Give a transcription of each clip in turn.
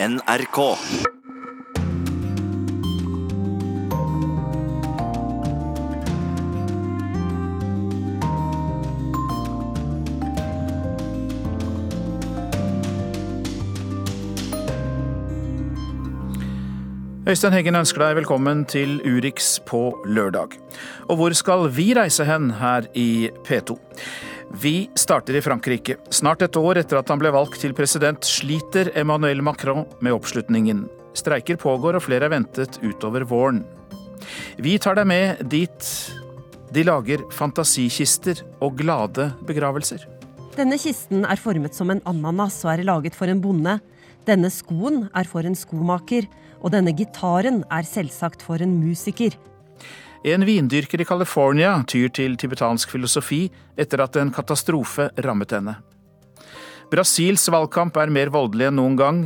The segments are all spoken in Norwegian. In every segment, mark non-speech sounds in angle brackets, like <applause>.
NRK. Øystein Heggen ønsker deg velkommen til Urix på lørdag. Og hvor skal vi reise hen her i P2? Vi starter i Frankrike. Snart et år etter at han ble valgt til president, sliter Emmanuel Macron med oppslutningen. Streiker pågår, og flere er ventet utover våren. Vi tar deg med dit de lager fantasikister og glade begravelser. Denne kisten er formet som en ananas og er laget for en bonde. Denne skoen er for en skomaker, og denne gitaren er selvsagt for en musiker. En vindyrker i California tyr til tibetansk filosofi etter at en katastrofe rammet henne. Brasils valgkamp er mer voldelig enn noen gang.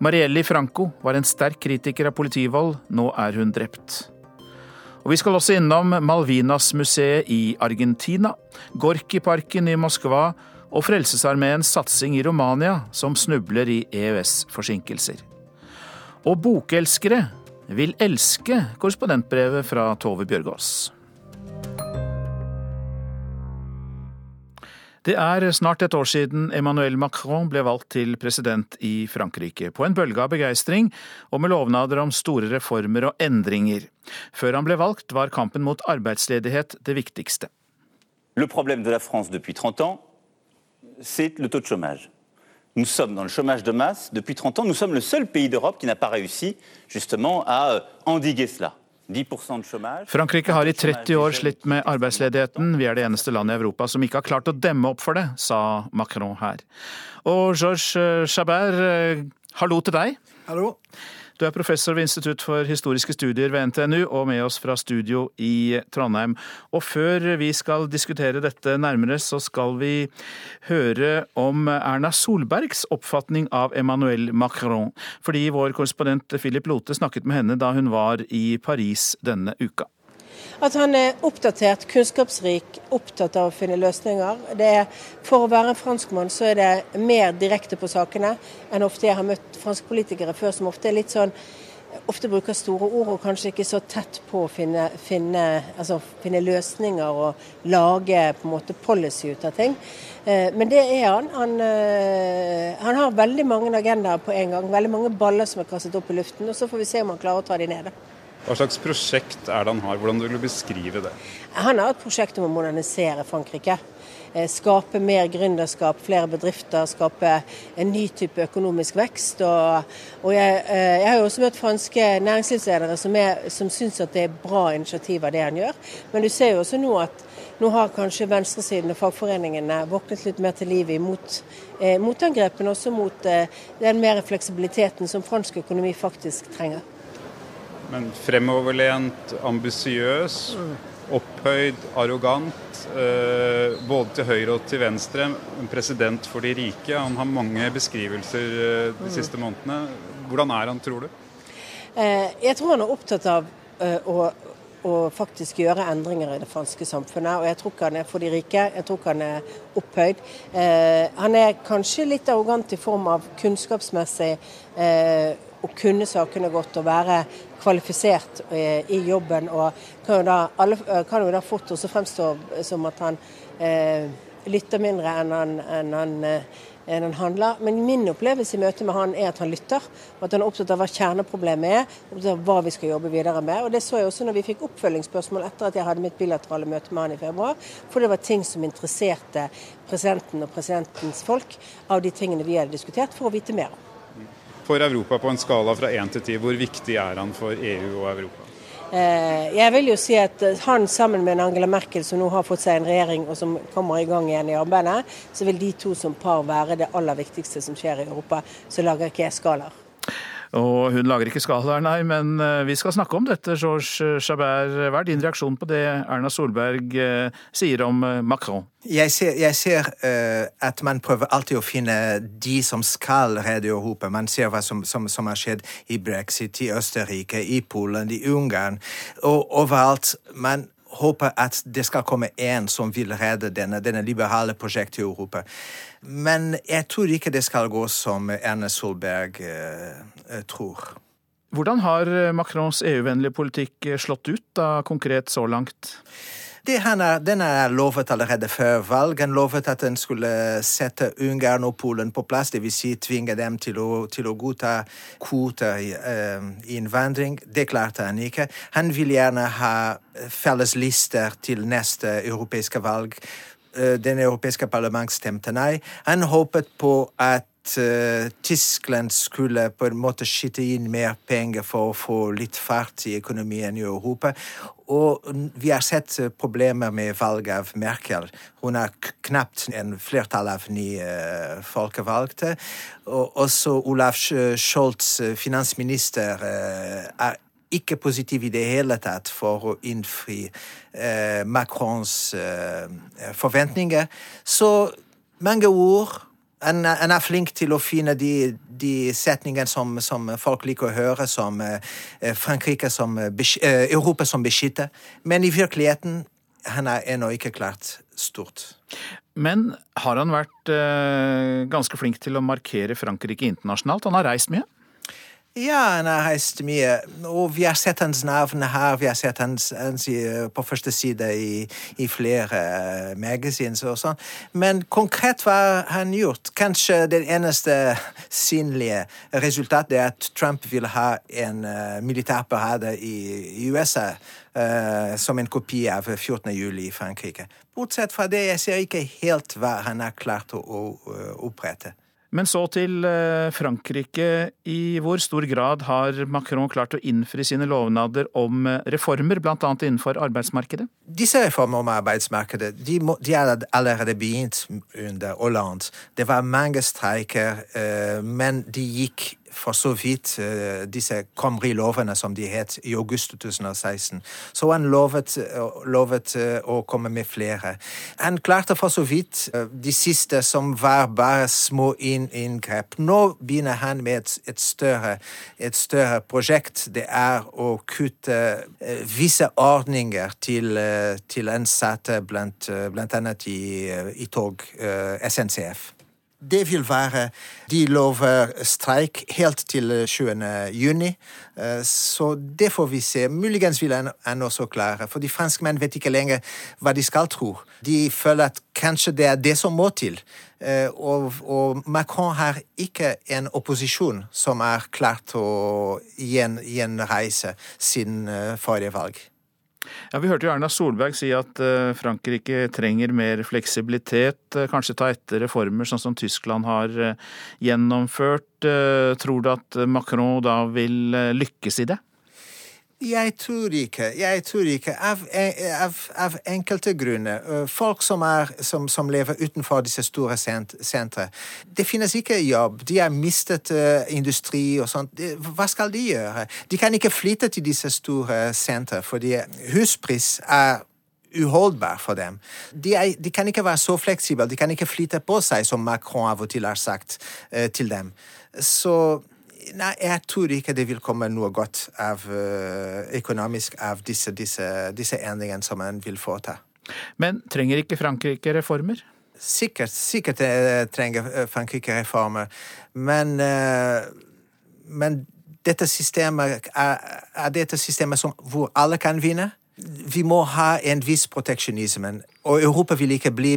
Marielli Franco var en sterk kritiker av politivold, nå er hun drept. Og Vi skal også innom Malvinas-museet i Argentina, Gorki-parken i Moskva og Frelsesarmeens satsing i Romania, som snubler i EØS-forsinkelser. Og bokelskere vil elske korrespondentbrevet fra Tove Bjørgaas. Det er snart et år siden Emmanuel Macron ble valgt til president i Frankrike, på en bølge av begeistring og med lovnader om store reformer og endringer. Før han ble valgt, var kampen mot arbeidsledighet det viktigste. Le problème de la France depuis 30 ans, c'est le taux de. Nous sommes dans le chômage de masse depuis 30 ans. Nous sommes le seul pays d'Europe qui n'a pas réussi justement à euh, endiguer cela. 10% de chômage. Frankrike har i 30 år slitt med arbeidsledigheten. Vi er det eneste landet i Europa som ikke har klart å demme opp for det, sa Macron her. Og Georges Chabert, eh, hallo til deg. Hallo. Du er professor ved Institutt for historiske studier ved NTNU, og med oss fra studio i Trondheim. Og før vi skal diskutere dette nærmere, så skal vi høre om Erna Solbergs oppfatning av Emmanuel Macron. Fordi vår korrespondent Philip Lote snakket med henne da hun var i Paris denne uka. At han er oppdatert, kunnskapsrik, opptatt av å finne løsninger. Er, for å være en franskmann så er det mer direkte på sakene enn ofte jeg har møtt franske politikere før, som ofte er litt sånn ofte bruker store ord og kanskje ikke så tett på å finne, finne, altså finne løsninger og lage på en måte policy ut av ting. Eh, men det er han. Han, eh, han har veldig mange agendaer på en gang. Veldig mange baller som er kastet opp i luften. og Så får vi se om han klarer å ta de nede. Hva slags prosjekt er det han har? Hvordan vil du beskrive det? Han har et prosjekt om å modernisere Frankrike. Eh, skape mer gründerskap, flere bedrifter, skape en ny type økonomisk vekst. Og, og jeg, eh, jeg, har jo også møtt franske næringslivsledere som, er, som syns at det er bra initiativ av det han gjør. Men du ser jo også nå at nå har kanskje venstresiden og fagforeningene våknet litt mer til livet mot eh, motangrepene, også mot eh, den mer fleksibiliteten som fransk økonomi faktisk trenger. Men fremoverlent, ambisiøs, opphøyd, arrogant. Eh, både til høyre og til venstre. En president for de rike. Han har mange beskrivelser eh, de siste månedene. Hvordan er han, tror du? Eh, jeg tror han er opptatt av å, å faktisk gjøre endringer i det franske samfunnet. Og jeg tror ikke han er for de rike, jeg tror ikke han er opphøyd. han er kanskje litt arrogant i form av kunnskapsmessig å kunne sakene godt og være kvalifisert eh, i jobben. Og kan jo da, alle, eh, kan jo da fort også fremstå som at han eh, lytter mindre enn han, enn han, eh, enn han handler. Men min opplevelse i møte med han er at han lytter, og at han er opptatt av hva kjerneproblemet er, opptatt av hva vi skal jobbe videre med. Og Det så jeg også når vi fikk oppfølgingsspørsmål etter at jeg hadde mitt bilaterale møte med han i februar. For det var ting som interesserte presidenten og presidentens folk av de tingene vi hadde diskutert, for å vite mer om for Europa på en skala fra 1 til 10, hvor viktig er han for EU og Europa? Eh, jeg vil jo si at han sammen med Angela Merkel, som nå har fått seg en regjering og som kommer i gang igjen i arbeidet, så vil de to som par være det aller viktigste som skjer i Europa. Så lager ikke jeg skalaer. Og hun lager ikke skalaer, nei, men eh, vi skal snakke om dette, Georges Chabert. Hva er din reaksjon på det Erna Solberg eh, sier om eh, Macron? Jeg ser, jeg ser at man prøver alltid å finne de som skal redde Europa. Man ser hva som, som, som har skjedd i brexit, i Østerrike, i Polen, i Ungarn og overalt. Man håper at det skal komme en som vil redde denne, denne liberale prosjektet i Europa. Men jeg tror ikke det skal gå som Erne Solberg tror. Hvordan har Macrons EU-vennlige politikk slått ut da konkret så langt? Det han er, den er lovet allerede før valg. Han lovet at han skulle sette Ungarn og Polen på plass, dvs. Si tvinge dem til å, til å godta kvoter i eh, innvandring. Det klarte han ikke. Han vil gjerne ha felles lister til neste europeiske valg. Den europeiske parlament stemte nei. Han håpet på at Tyskland skulle på en måte skyte inn mer penger for å få litt fart i økonomien i Europa. Og vi har sett eh, problemer med valget av Merkel. Hun har knapt en flertall av ni uh, folkevalgte. Og også Olaf Scholz, finansminister, er ikke positiv i det hele tatt for å innfri Macrons forventninger. Så mange ord han, en, er flink til å finne de, de setningene som, som, folk liker å høre, som uh, Frankrike som uh, Europa som beskytter. Men i virkeligheten han er ennå ikke klart stort. Men har han vært eh, ganske flink til å markere Frankrike internasjonalt? Han har reist mye? Ja, han har reist mye. Og vi har sett hans navn her. Vi har sett hans, hans på første side i, i flere uh, magasins og sånn. Men konkret hva har han gjort? Kanskje det eneste synlige resultatet er at Trump vil ha en uh, militærparade i USA. Uh, som en kopi av 14. juli i Frankrike. Bortsett fra det, jeg ser ikke helt hva han har klart å, å opprette. Men så til eh, Frankrike. I hvor stor grad har Macron klart å innfri sine lovnader om eh, reformer, bl.a. innenfor arbeidsmarkedet? Disse reformer om arbeidsmarkedet de, må, de er allerede begynt under Hollande. Det var mange streiker, eh, men de gikk for så vidt uh, disse Comrie-lovene, som de het, i august 2016. Så han lovet, uh, lovet uh, å komme med flere. Han klarte for så vidt de siste, som var bare små inngrep. Nå begynner han med et, et, større, et større, prosjekt. Det er å kutte visse ordninger til, til ansatte, blant, blant annet i, i tog, SNCF. Det vil være De lover streik helt til 20. juni. Eh, så det får vi se. Muligens vil han også klare. For de franskmenn vet ikke lenger hva de skal tro. De føler at kanskje det er det som må til. Eh, og, og Macron har ikke en opposisjon som er klar til å gjenreise sin eh, forrige valg. Ja, Vi hørte jo Erna Solberg si at uh, Frankrike trenger mer fleksibilitet, uh, kanskje ta etter reformer sånn som Tyskland har uh, gjennomført. Tror du at Macron da vil lykkes i det? Jeg tror ikke. Jeg tror ikke. Av, av, av enkelte grunner. Folk som, er, som, som, lever utenfor disse store sentre. Det finnes ikke jobb. De har mistet uh, industri og sånt. Hva skal de gjøre? De kan ikke flytte til disse store sentre, fordi huspris er uholdbar for dem. De, er, de, kan ikke være så fleksible, de kan ikke flytte på seg, som Macron av og til har sagt uh, til dem. Så Nei, jeg tror ikke det vil komme noe godt av, uh, økonomisk av disse, disse, disse endringene som man vil foreta. Men trenger ikke Frankrike reformer? Sikkert, sikkert uh, trenger eh, Frankrike reformer, men, men dette systemet er, er dette systemet som, hvor alle kan vinne vi må ha en viss proteksjonisme. Og Europa vil ikke bli,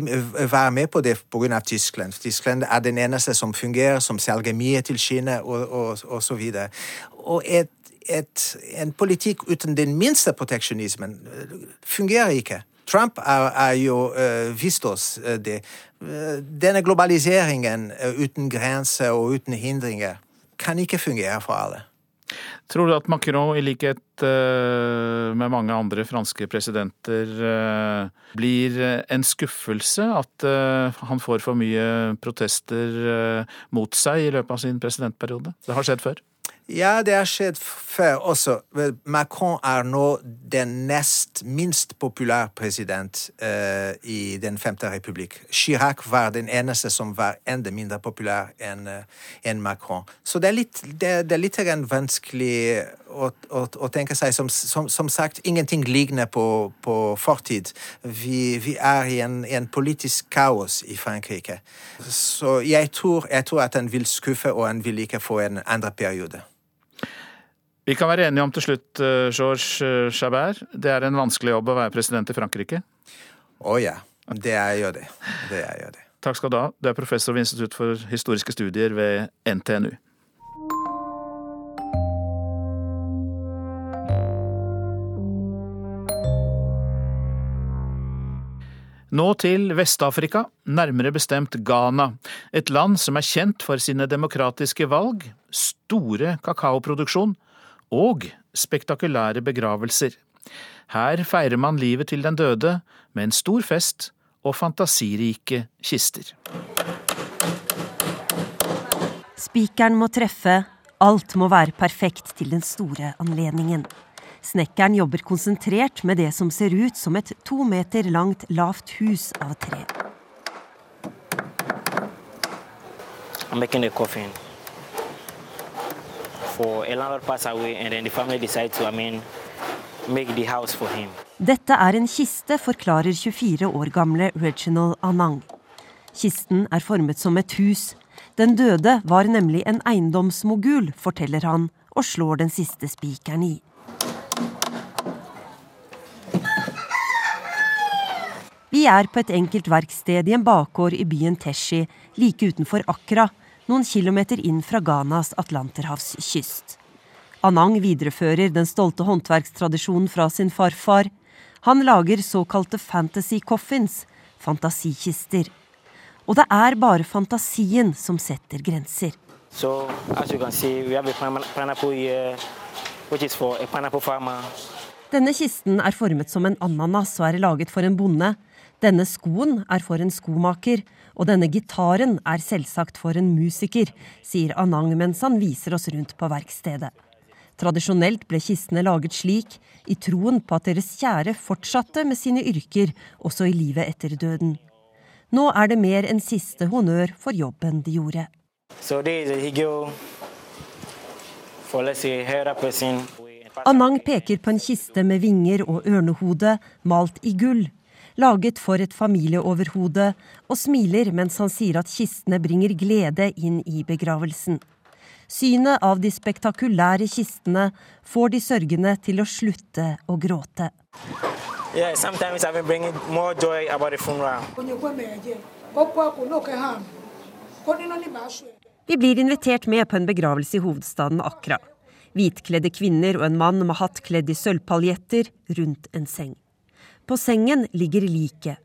være med på det pga. Tyskland. Tyskland er den eneste som fungerer, som selger mye til Kina og, og, og så videre. Og et, et, en politikk uten den minste proteksjonismen fungerer ikke. Trump er jo uh, vist oss det. Denne globaliseringen uten grenser og uten hindringer kan ikke fungere for alle. Tror du at Macron, i likhet eh, med mange andre franske presidenter, eh, blir en skuffelse? At eh, han får for mye protester mot seg i løpet av sin presidentperiode? Det har skjedd før? Ja, det har skjedd før også. Macron er nå den nest minst populære president uh, i Den femte republikk. Chirac var den eneste som var enda mindre populær enn uh, en Macron. Så det er litt, det, det er litt vanskelig å, å, å, tenke seg som, som, som, sagt, ingenting ligner på, på fortid. Vi, vi er i en, en, politisk kaos i Frankrike. Så jeg tror, jeg tror at han vil skuffe, og han vil ikke få en andre periode. Vi kan være enige om til slutt, eh, Georges Chabert, det er en vanskelig jobb å være president i Frankrike? Å oh, ja. Det er jo det. Det er jo det. Takk skal du ha. Du er professor ved Institutt for historiske studier ved NTNU. Nå til Vest-Afrika, nærmere bestemt Ghana. Et land som er kjent for sine demokratiske valg, store kakaoproduksjon og spektakulære begravelser. Her feirer man livet til den døde med en stor fest og fantasirike kister. Spikeren må treffe, alt må være perfekt til den store anledningen. Snekkeren jobber konsentrert med det som ser ut som et to meter langt, lavt hus av tre. I'm making a coffin for a landlord pass away, and then the family decide to, I mean, make the house for him. Dette er en kiste, forklarer 24 år gamle Reginald Anang. Kisten er formet som et hus. Den døde var nemlig en eiendomsmogul, forteller han, og slår den siste spikeren i. Vi er på et enkelt verksted i en bakgård i byen Teshi, like utenfor Accra, noen kilometer inn fra Ghanas atlanterhavskyst. Anang viderefører den stolte håndverkstradisjonen fra sin farfar. Han lager såkalte fantasy coffins, fantasikister. Og det er bare fantasien som setter grenser. So, see, Denne kisten er formet som en ananas og er laget for en bonde. Denne skoen er for en skomaker, og denne gitaren er selvsagt for en musiker, sier Anang mens han viser oss rundt på verkstedet. Tradisjonelt ble kistene laget slik, i troen på at deres kjære fortsatte med sine yrker også i livet etter døden. Nå er det mer enn siste honnør for jobben de gjorde. Anang peker på en kiste med vinger og ørnehode malt i gull laget for et familieoverhode, og smiler mens han sier at kistene bringer glede inn i begravelsen. Synet av de spektakulære kistene får de sørgende til å slutte å gråte. Yeah, Vi blir invitert med på en begravelse i hovedstaden Accra. Hvitkledde kvinner og en mann med hatt kledd i sølvpaljetter rundt en seng. På sengen ligger liket.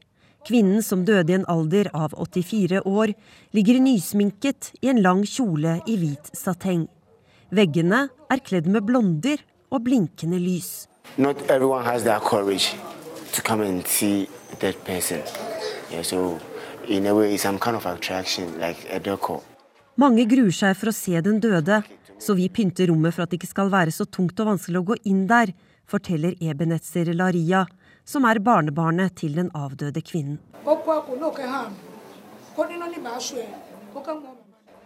Kvinnen som døde i en alder av 84 år, ligger nysminket i en lang kjole i hvit sateng. Veggene er kledd med blonder og blinkende lys. Yeah, so kind of like Mange gruer seg for å se den døde, så vi pynter rommet for at det ikke skal være så tungt og vanskelig å gå inn der, forteller Ebenetzer Laria, som er barnebarnet til den avdøde kvinnen.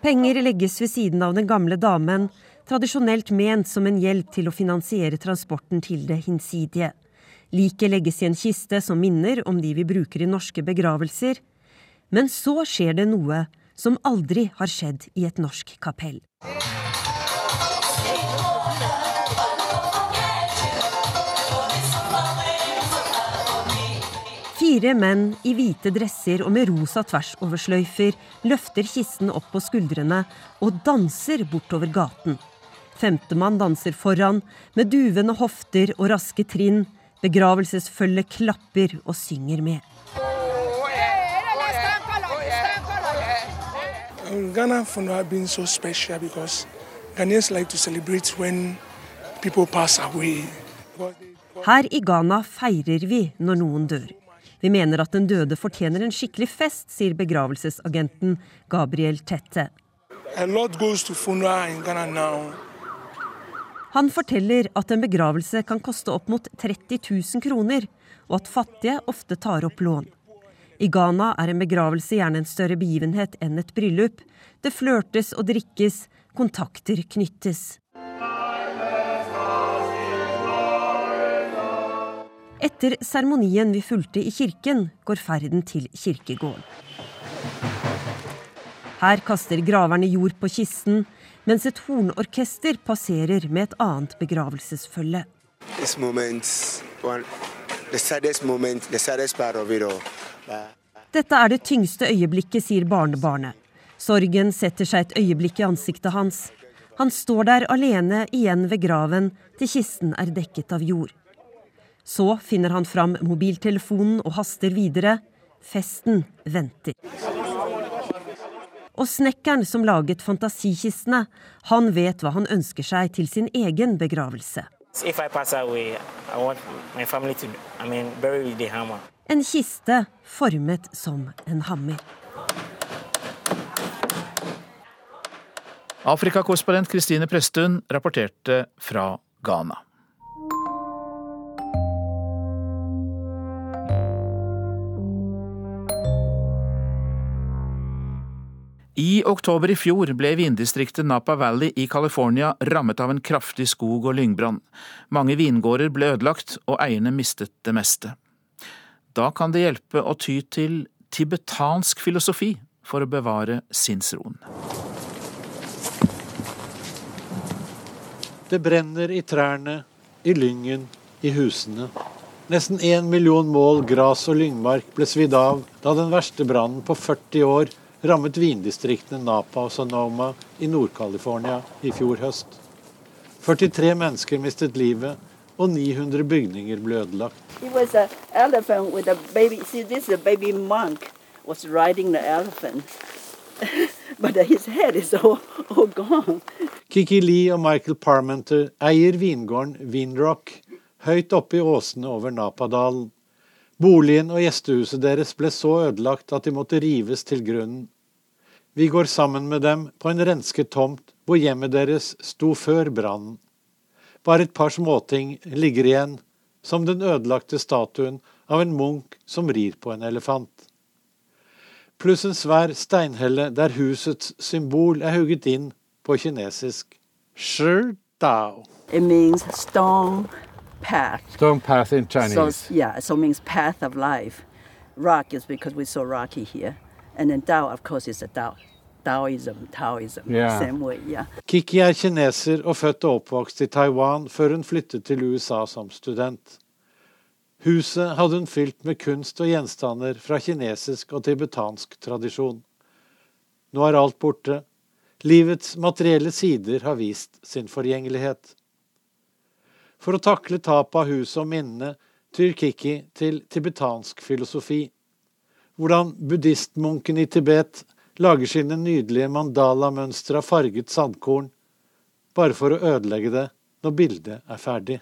Penger legges ved siden av den gamle damen, tradisjonelt ment som en hjelp til å finansiere transporten til det hinsidige. Liket legges i en kiste som minner om de vi bruker i norske begravelser. Men så skjer det noe som aldri har skjedd i et norsk kapell. Fire menn i hvite dresser og med rosa tversoversløyfer løfter kisten opp på skuldrene og danser bortover gaten. Femtemann danser foran, med duvende hofter og raske trinn. Begravelsesfølget klapper og synger med. Ghana funeral been so special because Ghanaians like to celebrate when people pass away. Her i Ghana feirer vi når noen dør. Vi mener at den døde fortjener en skikkelig fest, sier begravelsesagenten Gabriel Tette. Han forteller at en begravelse kan koste opp mot 30 000 kroner, og at fattige ofte tar opp lån. I Ghana er en begravelse gjerne en større begivenhet enn et bryllup. Det flørtes og drikkes, kontakter knyttes. Etter seremonien vi fulgte i kirken, går ferden til kirkegården. Her kaster graverne jord på kisten, mens et hornorkester passerer med et annet begravelsesfølge. Dette er det tyngste øyeblikket, sier barnebarnet. Sorgen setter seg et øyeblikk i ansiktet hans. Han står der alene igjen ved graven til kisten er dekket av jord. Så finner han fram mobiltelefonen og haster videre. Festen venter. Og snekkeren som laget fantasikistene, han vet hva han ønsker seg til sin egen begravelse. En kiste formet som en hammer. Afrikakorrespondent Kristine Presttun rapporterte fra Ghana. I oktober i fjor ble vindistriktet Napa Valley i California rammet av en kraftig skog- og lyngbrann. Mange vingårder ble ødelagt, og eierne mistet det meste. Da kan det hjelpe å ty til tibetansk filosofi for å bevare sinnsroen. Det brenner i trærne, i lyngen, i husene. Nesten én million mål gras og lyngmark ble svidd av da den verste brannen på 40 år rammet vindistriktene Napa og Sonoma i Nord-California i fjor høst. 43 mennesker mistet livet, og 900 bygninger ble ødelagt. <laughs> Kiki Lee og Michael Parmenter eier vingården Vinrock høyt oppe i åsene over Napadalen. Boligen og gjestehuset deres ble så ødelagt at de måtte rives til grunnen. Vi går sammen med dem på en rensket tomt hvor hjemmet deres sto før brannen. Bare et par småting ligger igjen, som den ødelagte statuen av en munk som rir på en elefant. Pluss en svær steinhelle der husets symbol er hugget inn på kinesisk. Shi Dao. It means stone path. Stone path in Chinese. So, yeah, so it means path of life. Rock is because we're so rocky here. And then Tao, of course, is a Tao. Taoism, Taoism, yeah. same way, yeah. Kiki er kineser og født og oppvokst i Taiwan før hun flyttet til USA som student. Huset hadde hun fylt med kunst og gjenstander fra kinesisk og tibetansk tradisjon. Nå er alt borte. Livets materielle sider har vist sin forgjengelighet. For å takle tapet av huset og minnene tyr Kiki til tibetansk filosofi. Hvordan buddhistmunken i Tibet lager sine nydelige mandala-mønstre av farget sandkorn, bare for å ødelegge det når bildet er ferdig.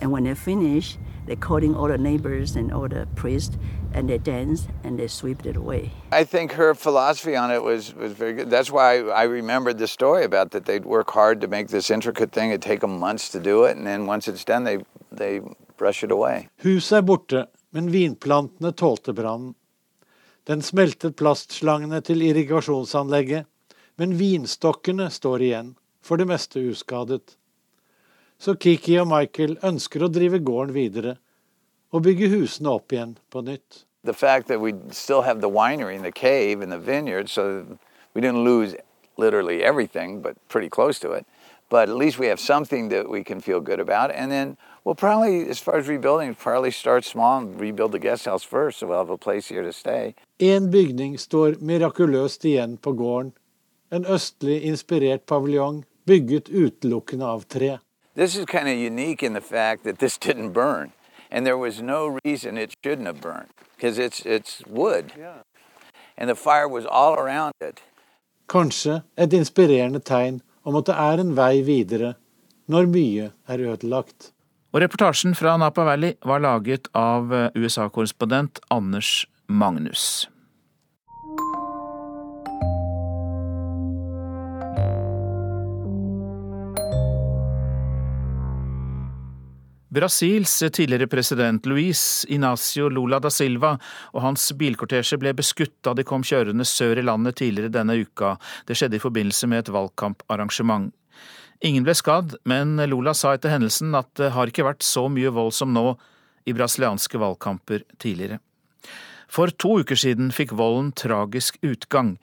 And when they finish, they're calling all the neighbors and all the priests and they dance and they sweep it away. I think her philosophy on it was, was very good. That's why I remembered the story about that they'd work hard to make this intricate thing. It'd take them months to do it, and then once it's done, they, they brush it away. Huset er borte, men vinplantene tålte brannen. Den smeltet plastslangene til irrigasjonsanlegget, men vinstokkene står igjen, for det meste uskadet. Så Kiki og Michael ønsker å drive gården videre og bygge husene opp igjen på nytt. The fact that we still have the winery and the cave and the vineyard, so we didn't lose literally everything, but pretty close to it. But at least we have something that we can feel good about. And then we'll probably, as far as rebuilding, probably start small and rebuild the guest house first, so we'll have a place here to stay. En bygning står mirakuløst igjen på gården. En østlig inspirert paviljong bygget utelukkende av tre. This is kind of unique in the fact that this didn't burn. And there was no reason it shouldn't have burned because it's it's wood. Yeah. And the fire was all around it. Kanskje et inspirerende tegn om at det er en vei videre når mye er ødelagt. Og reportasjen fra Napa Valley var laget av USA-korrespondent Anders Magnus. Brasils tidligere president Luis Inacio Lula da Silva og hans bilkortesje ble beskutt da de kom kjørende sør i landet tidligere denne uka. Det skjedde i forbindelse med et valgkamparrangement. Ingen ble skadd, men Lula sa etter hendelsen at det har ikke vært så mye vold som nå i brasilianske valgkamper tidligere. For to uker siden fikk volden tragisk utgang.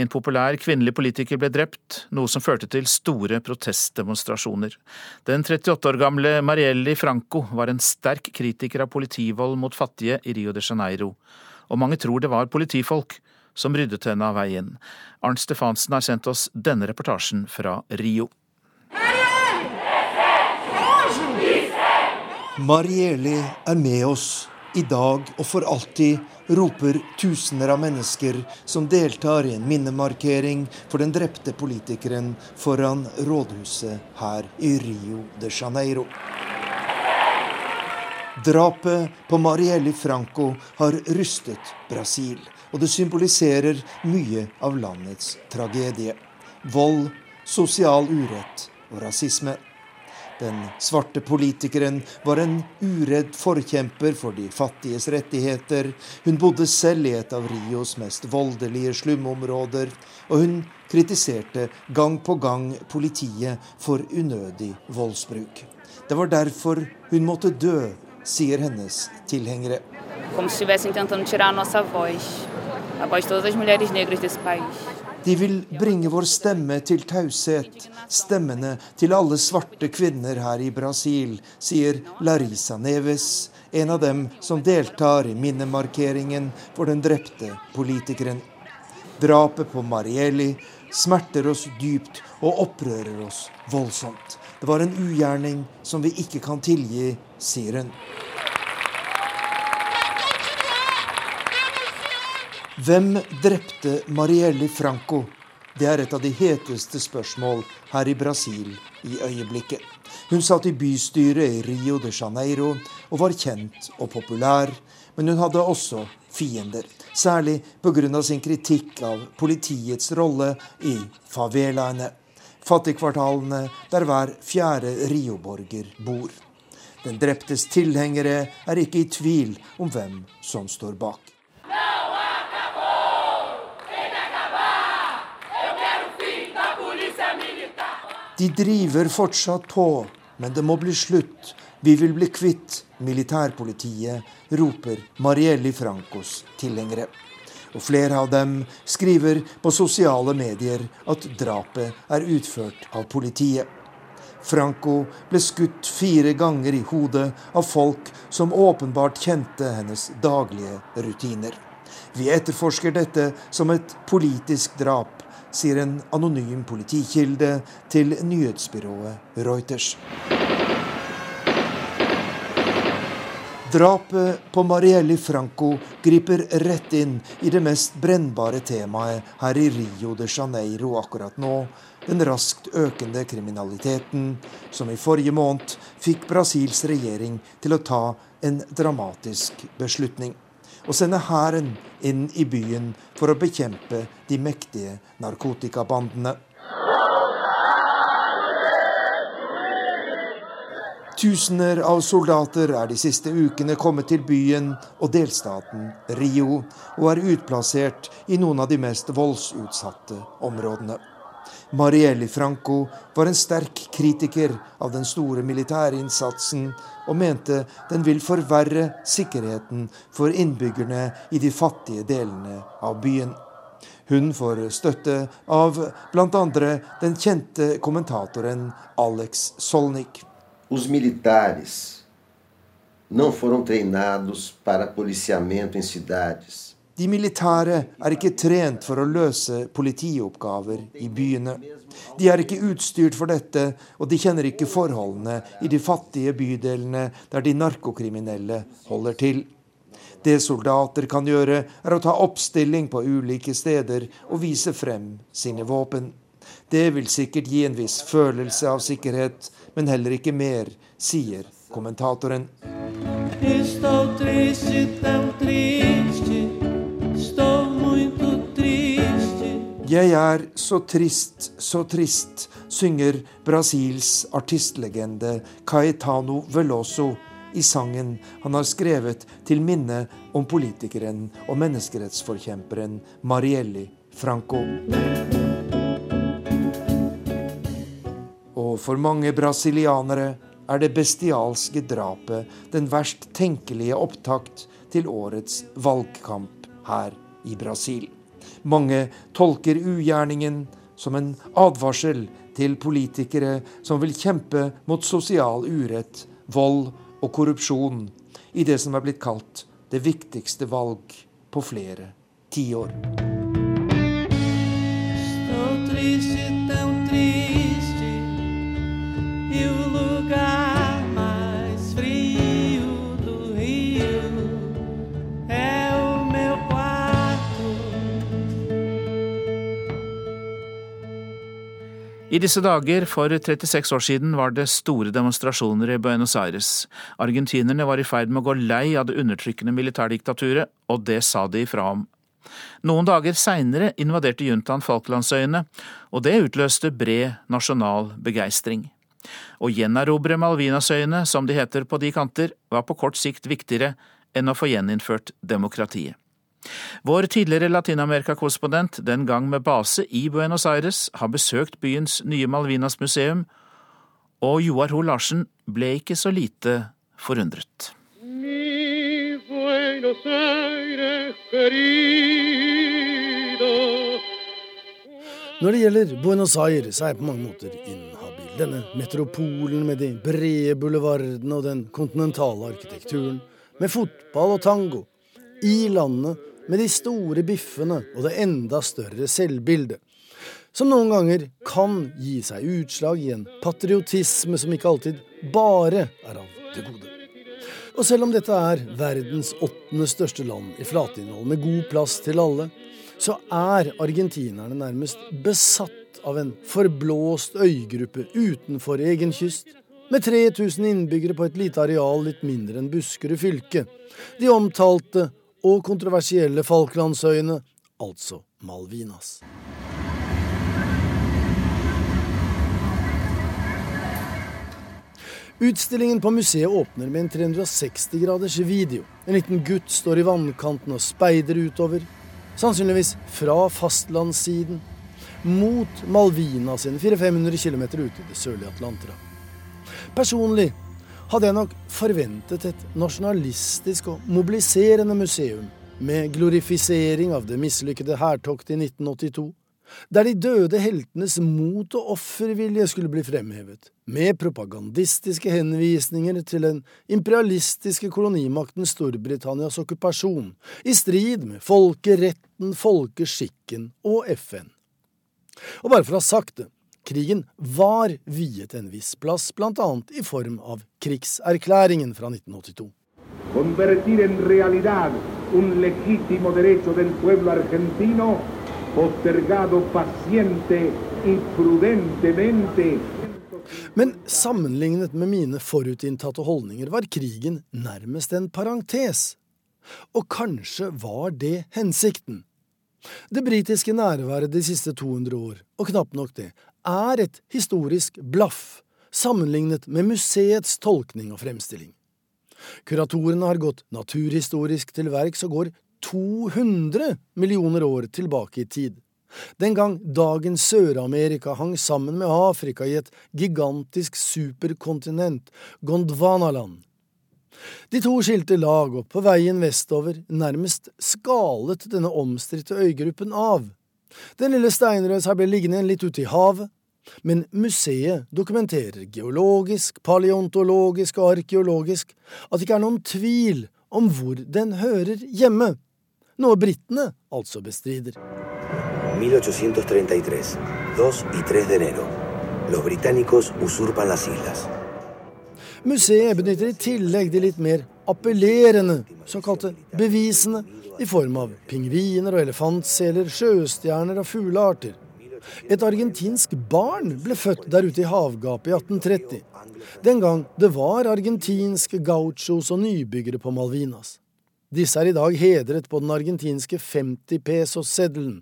En populær kvinnelig politiker ble drept, noe som førte til store protestdemonstrasjoner. Den 38 år gamle Marielli Franco var en sterk kritiker av politivold mot fattige i Rio de Janeiro, og mange tror det var politifolk som ryddet henne av veien. Arnt Stefansen har sendt oss denne reportasjen fra Rio. Marielli er med oss i dag og for alltid, roper tusener av mennesker som deltar i en minnemarkering for den drepte politikeren foran rådhuset her i Rio de Janeiro. Drapet på Marielle Franco har rystet Brasil, og det symboliserer mye av landets tragedie. Vold, sosial urett og rasisme. Den svarte politikeren var en uredd forkjemper for de fattiges rettigheter. Hun bodde selv i et av Rios mest voldelige slumområder, og hun kritiserte gang på gang politiet for unødig voldsbruk. Det var derfor hun måtte dø, sier hennes tilhengere. Como se estivessem tentando tirar a nossa voz, a voz de todas as mulheres negras desse país. De vil bringe vår stemme til taushet, stemmene til alle svarte kvinner her i Brasil, sier Larisa Neves, en av dem som deltar i minnemarkeringen for den drepte politikeren. Drapet på Marielli smerter oss dypt og opprører oss voldsomt. Det var en ugjerning som vi ikke kan tilgi, sier hun. Hvem drepte Marielle Franco? Det er et av de heteste spørsmål her i Brasil i øyeblikket. Hun satt i bystyret i Rio de Janeiro og var kjent og populær, men hun hadde også fiender. Særlig pga. sin kritikk av politiets rolle i favelaene, fattigkvartalene der hver fjerde Rio-borger bor. Den dreptes tilhengere er ikke i tvil om hvem som står bak. De driver fortsatt på, men det må bli slutt. Vi vil bli kvitt militærpolitiet, roper Marielli Francos tilhengere. Og flere av dem skriver på sosiale medier at drapet er utført av politiet. Franco ble skutt fire ganger i hodet av folk som åpenbart kjente hennes daglige rutiner. Vi etterforsker dette som et politisk drap, sier en anonym politikilde til nyhetsbyrået Reuters. Drapet på Marielli Franco griper rett inn i det mest brennbare temaet her i Rio de Janeiro akkurat nå, den raskt økende kriminaliteten, som i forrige måned fikk Brasils regjering til å ta en dramatisk beslutning å sende hæren inn i byen for å bekjempe de mektige narkotikabandene. Tusener av soldater er de siste ukene kommet til byen og delstaten Rio, og er utplassert i noen av de mest voldsutsatte områdene. Marielli Franco var en sterk kritiker av den store militærinnsatsen, og mente den vil forverre sikkerheten for innbyggerne i de fattige delene av byen. Hun får støtte av bl.a. den kjente kommentatoren Alex Solnik. Os militares não foram treinados para policiamento em cidades. De militære er ikke trent for å løse politioppgaver i byene. De er ikke utstyrt for dette, og de kjenner ikke forholdene i de fattige bydelene der de narkokriminelle holder til. Det soldater kan gjøre, er å ta oppstilling på ulike steder og vise frem sine våpen. Det vil sikkert gi en viss følelse av sikkerhet, men heller ikke mer, sier kommentatoren. Jeg er så trist, så trist, synger Brasils artistlegende Caetano Veloso i sangen han har skrevet til minne om politikeren og menneskerettsforkjemperen Marielli Franco. Og for mange brasilianere er det bestialske drapet den verst tenkelige opptakt til årets valgkamp her i Brasil. Mange tolker ugjerningen som en advarsel til politikere som vil kjempe mot sosial urett, vold og korrupsjon i det som er blitt kalt det viktigste valg på flere tiår. Estou triste, tão triste, e o lugar I disse dager for 36 år siden var det store demonstrasjoner i Buenos Aires. Argentinerne var i ferd med å gå lei av det undertrykkende militærdiktaturet, og det sa de ifra om. Noen dager seinere invaderte juntaen Falklandsøyene, og det utløste bred nasjonal begeistring. Å gjenerobre Malvinasøyene, som de heter på de kanter, var på kort sikt viktigere enn å få gjeninnført demokratiet. Vår tidligere Latin-Amerika-korrespondent, den gang med base i Buenos Aires, har besøkt byens nye Malvinas museum, og Joar Ho Larsen ble ikke så lite forundret. Mi Buenos Aires querido. Når det gjelder Buenos Aires, er jeg på mange måter inhabil. Denne metropolen med de brede bulevardene og den kontinentale arkitekturen. Med fotball og tango. I landet med de store biffene og det enda større selvbildet. Som noen ganger kan gi seg utslag i en patriotisme som ikke alltid bare er av det gode. Og selv om dette er verdens åttende største land i flatinnhold med god plass til alle, så er argentinerne nærmest besatt av en forblåst øygruppe utenfor egen kyst, med 3000 innbyggere på et lite areal litt mindre enn Buskerud fylke. De omtalte og kontroversielle Falklandsøyene, altså Malvinas. Utstillingen på museet åpner med en 360 graders video. En liten gutt står i vannkanten og speider utover, sannsynligvis fra fastlandssiden, mot Malvina sine 400-500 km ute i det sørlige Atlanterhav. Personlig hadde jeg nok forventet et nasjonalistisk og mobiliserende museum med glorifisering av det mislykkede hærtoktet i 1982, der de døde heltenes mot og offervilje skulle bli fremhevet, med propagandistiske henvisninger til den imperialistiske kolonimakten Storbritannias okkupasjon, i strid med folkeretten, folkeskikken og FN. Og bare for å ha sagt det, krigen var viet en viss plass, bl.a. i form av krigserklæringen fra 1982. Convertir en realidad un legítimo derecho del pueblo argentino, postergado paciente y prudentemente. Men sammenlignet med mine forutinntatte holdninger var krigen nærmest en parentes. Og kanskje var det hensikten. Det britiske nærværet de siste 200 år, og knapt nok det, er et historisk blaff sammenlignet med museets tolkning og fremstilling. Kuratorene har gått naturhistorisk til verks og går 200 millioner år tilbake i tid. Den gang dagens Sør-Amerika hang sammen med Afrika i et gigantisk superkontinent, Gondwanaland. De to skilte lag, og på veien vestover nærmest skalet denne omstridte øygruppen av. Den lille steinrøsa ble liggende litt ute i havet, men museet dokumenterer geologisk, paleontologisk og arkeologisk at det ikke er noen tvil om hvor den hører hjemme, noe britene altså bestrider. 1833, 2 y 3 de enero. Los británicos usurpan las islas. Museet benytter i tillegg de litt mer appellerende såkalte bevisene, i form av pingviner og elefantseler, sjøstjerner og fuglearter. Et argentinsk barn ble født der ute i havgapet i 1830. Den gang det var argentinske gauchos og nybyggere på Malvinas. Disse er i dag hedret på den argentinske 50 pesos-seddelen.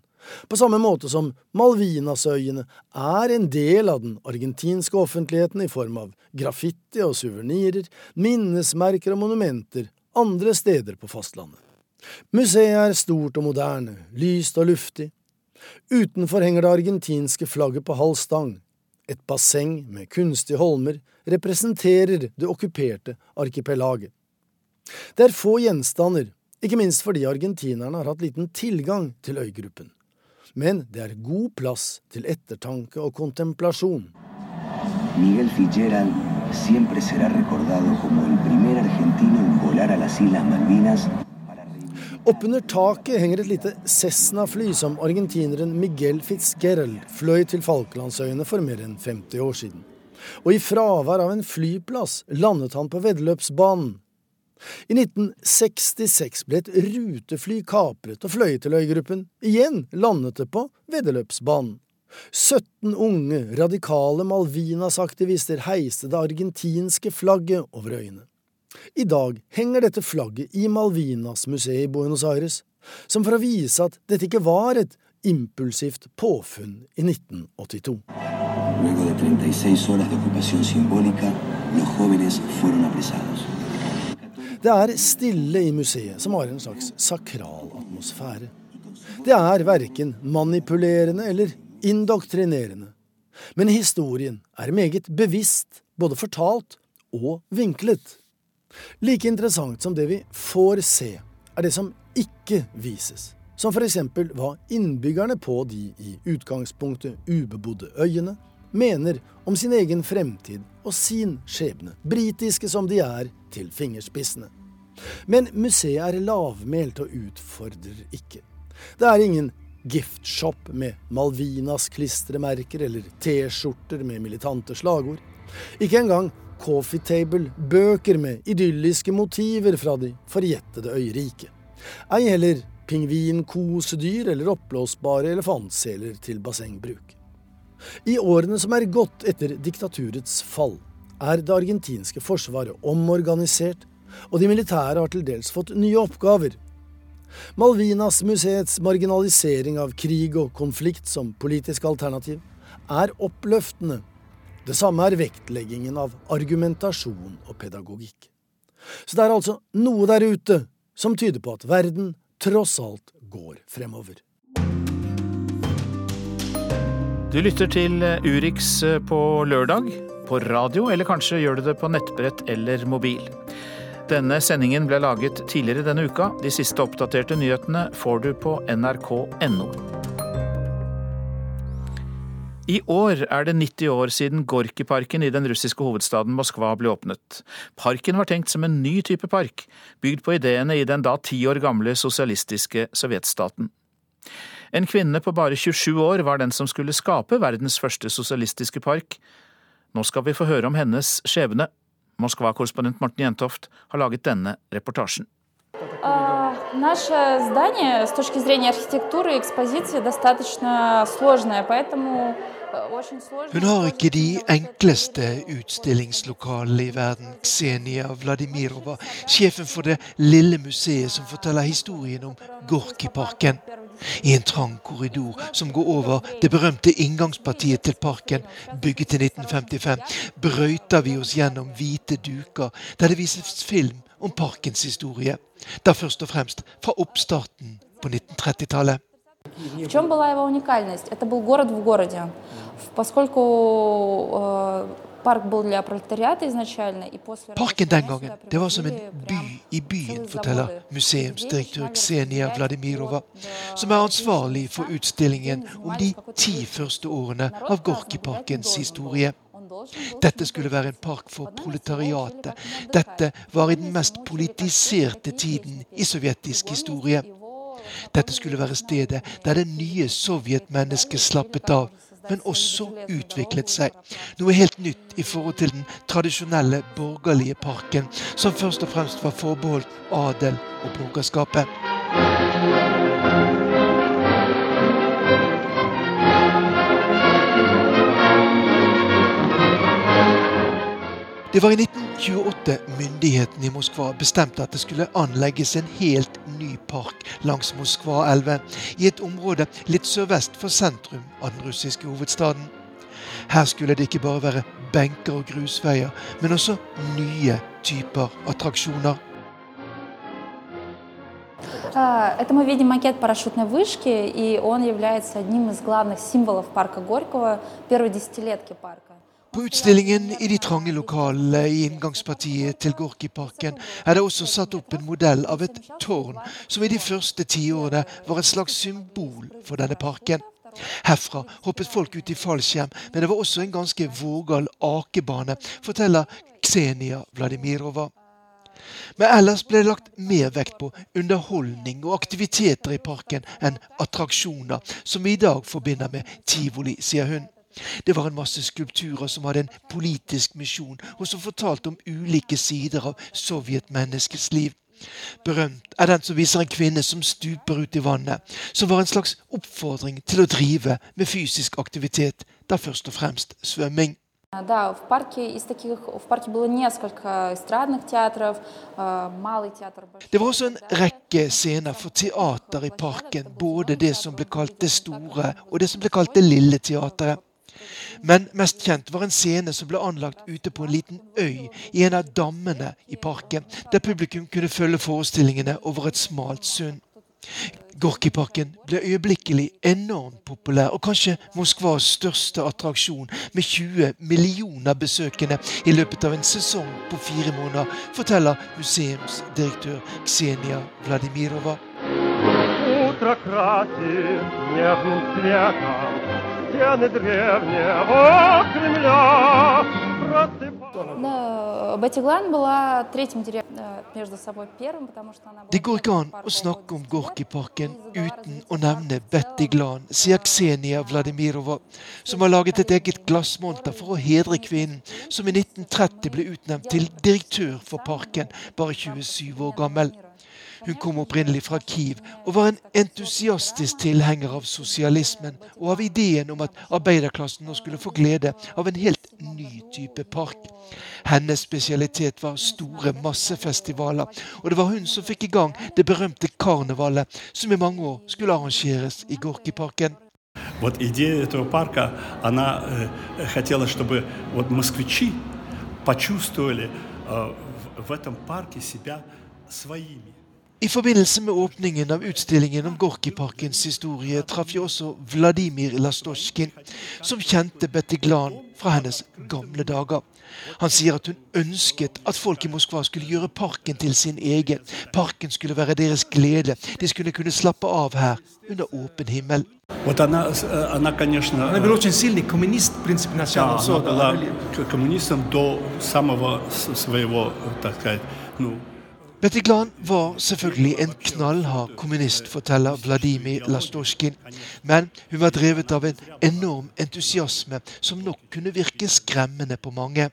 På samme måte som Malvinasøyene er en del av den argentinske offentligheten i form av graffiti og suvenirer, minnesmerker og monumenter andre steder på fastlandet. Museet er stort og moderne, lyst og luftig. Utenfor henger det argentinske flagget på halv stang. Et basseng med kunstige holmer representerer det okkuperte arkipelaget. Det er få gjenstander, ikke minst fordi argentinerne har hatt liten tilgang til øygruppen. Men det er god plass til ettertanke og kontemplasjon. Miguel Fitzgerald siempre será recordado como el primer argentino en volar a las Islas Malvinas Oppunder taket henger et lite Cessna-fly som argentineren Miguel Fitzgerald fløy til Falklandsøyene for mer enn 50 år siden. Og i fravær av en flyplass landet han på veddeløpsbanen. I 1966 ble et rutefly kapret og fløy til øygruppen. Igjen landet det på veddeløpsbanen. 17 unge, radikale Malvinas-aktivister heiste det argentinske flagget over øyene. I dag henger dette flagget i Malvinas-museet i Buenos Aires, som for å vise at dette ikke var et impulsivt påfunn i 1982. Luego de 36 horas de ocupación simbólica, los jóvenes fueron. Det er stille i museet, som har en slags sakral atmosfære. Det er verken manipulerende eller indoktrinerende. Men historien er meget bevisst, både fortalt og vinklet. Like interessant som det vi får se, er det som ikke vises. Som eksempel hva innbyggerne på de i utgangspunktet ubebodde øyene mener om sin egen fremtid og sin skjebne, britiske som de er til fingerspissene. Men museet er lavmælt og utfordrer ikke. Det er ingen giftshop med Malvinas klistremerker eller T-skjorter med militante slagord. Ikke engang coffee table-bøker med idylliske motiver fra de forjettede øyriket. Ei heller pingvinkosedyr eller oppblåsbare elefantseler til bassengbruk. I årene som er gått etter diktaturets fall, er det argentinske forsvaret omorganisert, og de militære har til dels fått nye oppgaver. Malvinas-museets marginalisering av krig og konflikt som politisk alternativ er oppløftende det samme er vektleggingen av argumentasjon og pedagogikk. Så det er altså noe der ute som tyder på at verden tross alt går fremover. Du lytter til Urix på lørdag, på radio, eller kanskje gjør du det på nettbrett eller mobil. Denne sendingen ble laget tidligere denne uka. De siste oppdaterte nyhetene får du på nrk.no. I år er det 90 år siden Gorkiparken i den russiske hovedstaden Moskva ble åpnet. Parken var tenkt som en ny type park, bygd på ideene i den da ti år gamle sosialistiske sovjetstaten. En kvinne på bare 27 år var den som skulle skape verdens første sosialistiske park. Nå skal vi få høre om hennes skjebne. Moskva-korrespondent Morten Jentoft har laget denne reportasjen. Наше здание с точки зрения архитектуры и экспозиции достаточно сложное, поэтому очень сложно... Hun har ikke de enkleste utstillingslokalene i verden. Ksenia Vladimirova, sjefen for det lille museet som forteller historien om Gorkiparken. I en trang korridor som går over det berømte inngangspartiet til parken, bygget i 1955, brøyter vi oss gjennom hvite duker der det vises film om parkens historie. Da først og fremst fra oppstarten på 1930-tallet. В чем была его уникальность? Это был город в городе. Поскольку Parken den gangen, det var som en by i byen, forteller museumsdirektør Ksenia Vladimirova, som er ansvarlig for utstillingen om de ti første årene av Gorkiparkens historie. Dette skulle være en park for proletariatet. Dette var i den mest politiserte tiden i sovjetisk historie. Dette skulle være stedet der det nye sovjetmennesket slappet av men også utviklet seg. Noe helt nytt i forhold til den tradisjonelle borgerlige parken, som først og fremst var forbeholdt adel og borgerskapet. Det var i 1928 myndighetene i Moskva bestemte at det skulle anlegges en helt ny park langs Moskva-elven, i et område litt sørvest for sentrum av den russiske hovedstaden. Her skulle det ikke bare være benker og grusveier, men også nye typer attraksjoner. А, Это мы видим макет парашютной вышки, и он является одним из главных символов парка Горького первой десятилетки парка. På utstillingen i de trange lokalene i inngangspartiet til Gorkiparken er det også satt opp en modell av et tårn som i de første tiårene var et slags symbol for denne parken. Herfra hoppet folk ut i fallskjerm, men det var også en ganske vågal akebane, forteller Ksenia Vladimirova. Men ellers ble det lagt mer vekt på underholdning og aktiviteter i parken enn attraksjoner, som vi i dag forbinder med tivoli, sier hun. Det var en masse skulpturer som hadde en politisk misjon, og som fortalte om ulike sider av sovjetmenneskets liv. Berømt er den som viser en kvinne som stuper ut i vannet, som var en slags oppfordring til å drive med fysisk aktivitet, da først og fremst svømming. Да, в парке из таких в парке было несколько эстрадных театров, э, малый театр. большой Det var også en rekke scener for teater i parken, både det som ble kalt det store og det som ble kalt det lille teateret. Men mest kjent var en scene som ble anlagt ute på en liten øy i en av dammene i parken, der publikum kunne følge forestillingene over et smalt sund. Gorkiparken ble øyeblikkelig enormt populær, og kanskje Moskvas største attraksjon, med 20 millioner besøkende i løpet av en sesong på fire måneder, forteller museumsdirektør Ksenia Vladimirova. Утро красит нежным цветом стены древнего Кремля. Просыпайся. Да, Бетти Глан была третьим директором между собой первым, потому что она была... Det går ikke an å snakke om Gorkiparken uten å nevne Betty Glan, sier Ksenia Vladimirova, som har laget et eget glassmonter for å hedre kvinnen, som i 1930 ble utnevnt til direktør for parken, bare 27 år gammel. Hun kom opprinnelig fra Kiev og var en entusiastisk tilhenger av sosialismen og av ideen om at arbeiderklassen nå skulle få glede av en helt ny type park. Hennes spesialitet var store massefestivaler, og det var hun som fikk i gang det berømte karnevalet, som i mange år skulle arrangeres i Gorkiparken. Вот идея этого парка, она э, хотела, чтобы вот москвичи почувствовали э, в, в этом парке себя своими. I forbindelse med åpningen av utstillingen om Gorkiparkens historie traff jeg også Vladimir Lastosjkin, som kjente Betty Glan fra hennes gamle dager. Han sier at hun ønsket at folk i Moskva skulle gjøre parken til sin egen. Parken skulle være deres glede. De skulle kunne slappe av her, under åpen himmel. Вот она, э, она, конечно, Она была очень сильный коммунист, в принципе, да, начала. она была к- коммунистом до самого с- своего, так сказать, ну, Betiklan var selvfølgelig en knallhard kommunist, forteller Vladimir Lastosjkin. Men hun var drevet av en enorm entusiasme som nok kunne virke skremmende på mange.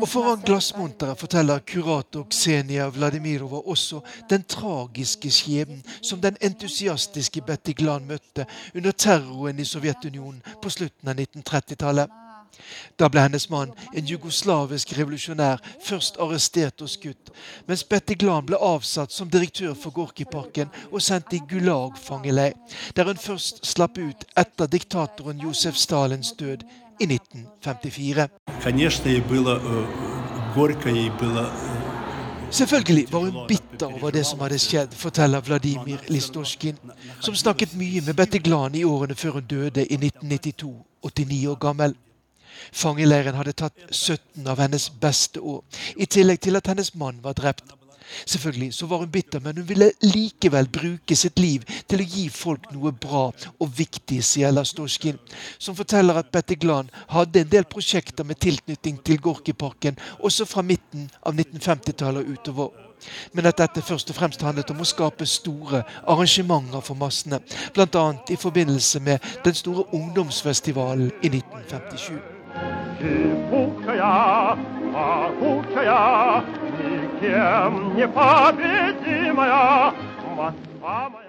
Og foran glassmonteret forteller kurator Ksenia Vladimirova også den tragiske skjebnen som den entusiastiske Betty Glan møtte under terroren i Sovjetunionen på slutten av 1930-tallet. Da ble hennes mann, en jugoslavisk revolusjonær, først arrestert og skutt, mens Betty Glan ble avsatt som direktør for Gorkiparken og sendt i Gulag-fangeleir, der hun først slapp ut etter diktatoren Josef Stalins død i 1954. Selvfølgelig var hun bitter over det som hadde skjedd, forteller Vladimir Listorskin, som snakket mye med Betty Glan i årene før hun døde i 1992, 89 år gammel. Fangeleiren hadde tatt 17 av hennes beste år, i tillegg til at hennes mann var drept. Selvfølgelig så var hun bitter, men hun ville likevel bruke sitt liv til å gi folk noe bra og viktig, sier Storskin som forteller at Betty Glan hadde en del prosjekter med tilknytning til Gorkiparken, også fra midten av 1950-tallet og utover. Men at dette først og fremst handlet om å skape store arrangementer for massene, bl.a. i forbindelse med den store ungdomsfestivalen i 1957. Шипучая, пахучая, никем не победимая Москва моя.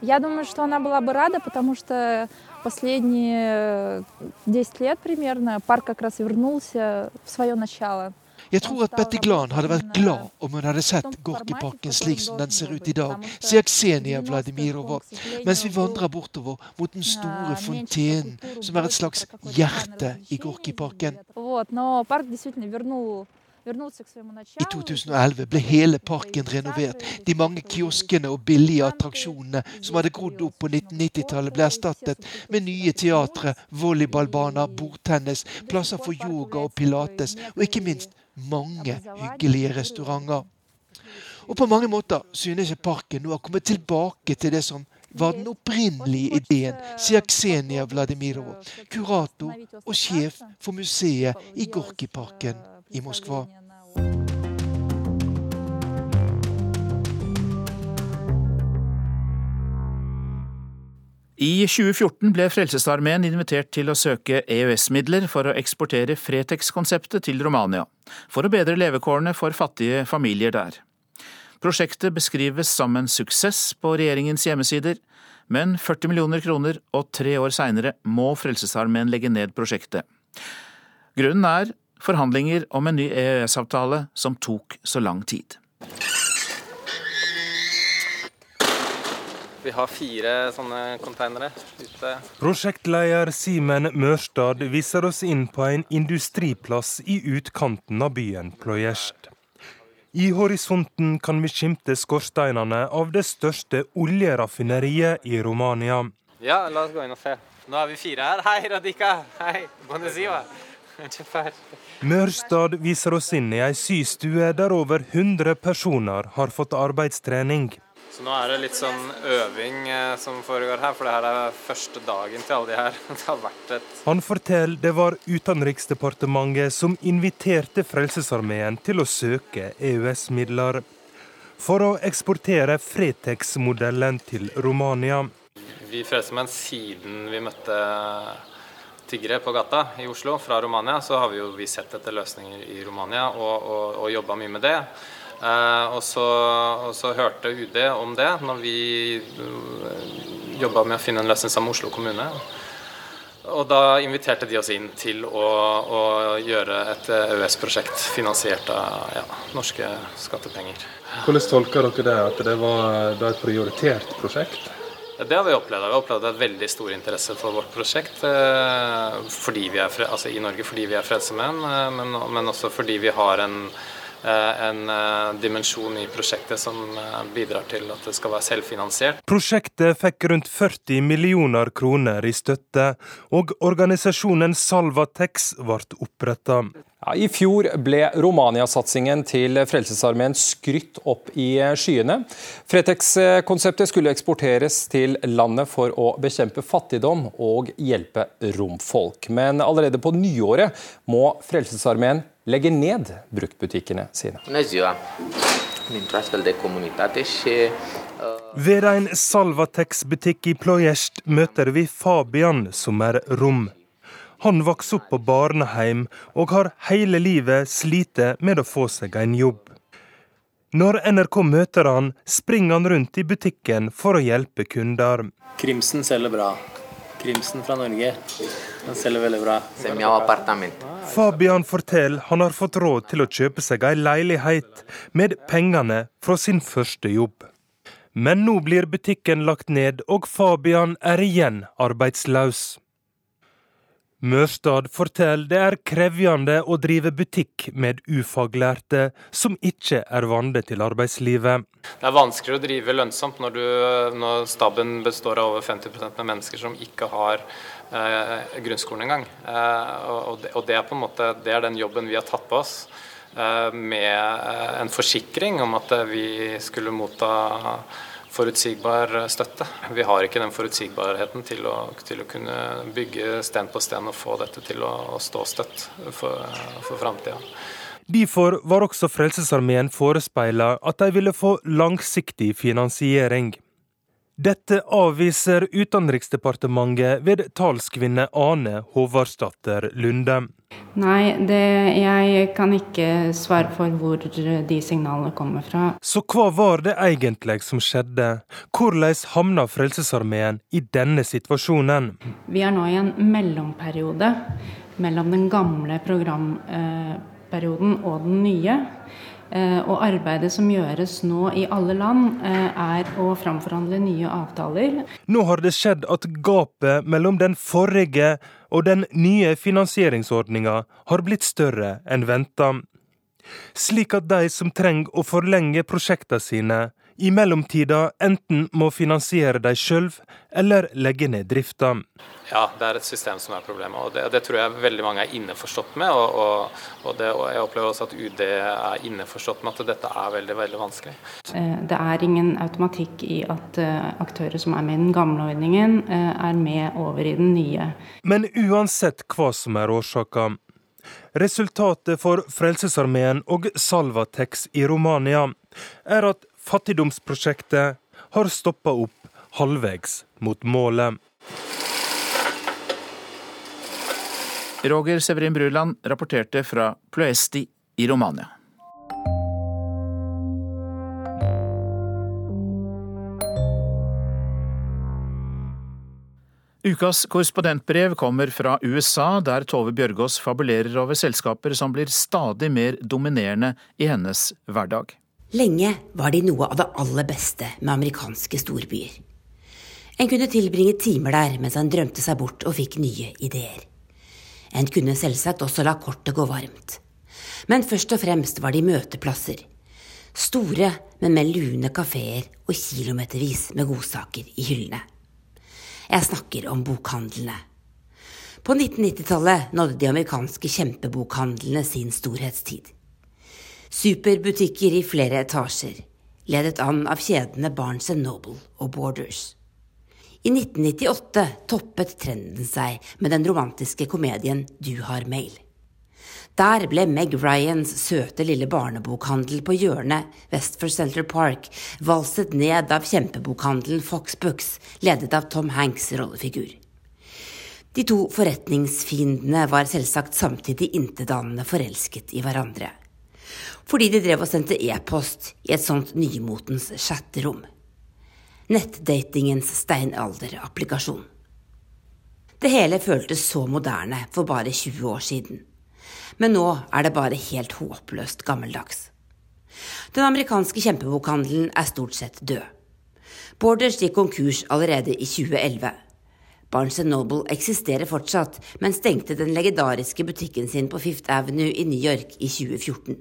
Я думаю, что она была бы рада, потому что последние 10 лет примерно парк как раз вернулся в свое начало. Jeg tror at Betty Glan hadde vært glad om hun hadde sett Gorkiparken slik som den ser ut i dag, sier Ksenia Vladimirova, mens vi vandrer bortover mot den store fontenen, som er et slags hjerte i Gorkiparken. I 2011 ble hele parken renovert. De mange kioskene og billige attraksjonene som hadde grodd opp på 1990-tallet, ble erstattet med nye teatre, volleyballbaner, bordtennis, plasser for yoga og pilates, og ikke minst mange hyggelige restauranter. Og på mange måter synes jeg parken nå har kommet tilbake til det som var den opprinnelige ideen, sier Ksenia Vladimirova, kurator og sjef for museet i Gorkiparken i Moskva. I 2014 ble Frelsesarmeen invitert til å søke EØS-midler for å eksportere Fretex-konseptet til Romania, for å bedre levekårene for fattige familier der. Prosjektet beskrives som en suksess på regjeringens hjemmesider, men 40 millioner kroner og tre år seinere må Frelsesarmeen legge ned prosjektet. Grunnen er forhandlinger om en ny EØS-avtale som tok så lang tid. Vi har fire sånne konteinere ute. Prosjektleder Simen Mørstad viser oss inn på en industriplass i utkanten av byen Plojesjt. I horisonten kan vi skimte skorsteinene av det største oljeraffineriet i Romania. Ja, la oss gå inn og se. Nå er vi fire her. Hei, Radika. Hei, Boneziva. <laughs> Mørstad viser oss inn i ei systue der over 100 personer har fått arbeidstrening. Så nå er det litt sånn øving eh, som foregår her, for det her er første dagen til alle de her. <laughs> Det har vært et Han forteller det var Utenriksdepartementet som inviterte Frelsesarmeen til å søke EØS-midler for å eksportere Fretex-modellen til Romania. Vi i Frelsesarmeen, siden vi møtte tiggere på gata i Oslo fra Romania, så har vi jo vi sett etter løsninger i Romania og, og, og jobba mye med det. Eh, og, så, og, så, hørte UD om det når vi uh, jobba med å finne en løsning sammen med Oslo kommune. Og da inviterte de oss inn til å, å gjøre et EØS-prosjekt finansiert av ja, norske skattepenger. Hvordan tolker dere det, at det var et prioritert prosjekt? Det har vi opplevd. Vi har opplevd et veldig stor interesse for vårt prosjekt eh, fordi vi er, altså i Norge fordi vi er fredsmenn, eh, men, men også fordi vi har en Eh, en eh, dimensjon i prosjektet som eh, bidrar til at det skal være selvfinansiert. Prosjektet fikk rundt 40 millioner kroner i støtte, og organisasjonen Salvatex ble oppretta. Ja, I fjor ble Romania-satsingen til Frelsesarmeen skrytt opp i skyene. Fretex-konseptet skulle eksporteres til landet for å bekjempe fattigdom og hjelpe romfolk. Men allerede på nyåret må Frelsesarmeen legge ned bruktbutikkene sine. Ved en Salvatex-butikk i Plojesjt møter vi Fabian, som er rom. Han vokste opp på barnehjem og har hele livet slitt med å få seg en jobb. Når NRK møter han, springer han rundt i butikken for å hjelpe kunder. Krimsen selger bra. Krimsen fra Norge. Den selger veldig bra. Fabian forteller han har fått råd til å kjøpe seg ei leilighet med pengene fra sin første jobb. Men nå blir butikken lagt ned, og Fabian er igjen arbeidsløs. Mørstad forteller det er krevjende å drive butikk med ufaglærte som ikke er vant til arbeidslivet. Det er vanskeligere å drive lønnsomt når, du, når staben består av over 50% med mennesker som ikke har grunnskolen engang. Eh, og, og det er på en måte det er den jobben vi har tatt på oss. Eh, med eh, en forsikring om at vi skulle motta forutsigbar støtte. Vi har ikke den forutsigbarheten til å, til å kunne bygge sten på sten og få dette til å, å stå støtt for, for framtida. Derfor var også Frelsesarmeen forespeila at de ville få langsiktig finansiering. Dette avviser Utenriksdepartementet ved talskvinne Ane Håvardsdatter Lunde. Nei, det, jeg kan ikke svare for hvor de signalene kommer fra. Så hva var det egentlig som skjedde? Hvordan havna Frelsesarmeen i denne situasjonen? Vi er nå i en mellomperiode mellom den gamle programperioden og den nye. Eh, og arbeidet som gjøres nå i alle land, eh, er å framforhandle nye avtaler. Nå har det skjedd at gapet mellom den forrige og den nye finansieringsordninga har blitt større enn venta. Slik at de som trenger å forlenge prosjektene sine, i mellomtida enten må finansiere dem sjøl eller legge ned drifta. Ja, det er et system som er problemet. og Det, det tror jeg veldig mange er innforstått med. Og, og, og, det, og, jeg opplever også at UD er innforstått med at dette er veldig veldig vanskelig. Eh, det er ingen automatikk i at eh, aktører som er med i den gamle ordningen, eh, er med over i den nye. Men uansett hva som er årsaka, Resultatet for Frelsesarmeen og Salvatex i Romania er at fattigdomsprosjektet har stoppa opp halvvegs mot målet. Roger Severin Bruland rapporterte fra Ploesti i Romania. Ukas korrespondentbrev kommer fra USA, der Tove Bjørgaas fabulerer over selskaper som blir stadig mer dominerende i hennes hverdag. Lenge var de noe av det aller beste med amerikanske storbyer. En kunne tilbringe timer der mens en drømte seg bort og fikk nye ideer. En kunne selvsagt også la kortet gå varmt. Men først og fremst var de møteplasser. Store, men med lune kafeer og kilometervis med godsaker i hyllene. Jeg snakker om bokhandlene. På 1990-tallet nådde de amerikanske kjempebokhandlene sin storhetstid. Superbutikker i flere etasjer, ledet an av kjedene Barnes Noble og Borders. I 1998 toppet trenden seg med den romantiske komedien Du har mail. Der ble Meg Ryans søte lille barnebokhandel på hjørnet vest for Central Park valset ned av kjempebokhandelen Fox Books, ledet av Tom Hanks' rollefigur. De to forretningsfiendene var selvsagt samtidig intetanende forelsket i hverandre. Fordi de drev og sendte e-post i et sånt nymotens chatterom. Nettdatingens steinalderapplikasjon. Det hele føltes så moderne for bare 20 år siden men nå er det bare helt håpløst gammeldags. Den amerikanske kjempebokhandelen er stort sett død. Borders gikk konkurs allerede i 2011. Barnes Noble eksisterer fortsatt, men stengte den legendariske butikken sin på Fifth Avenue i New York i 2014.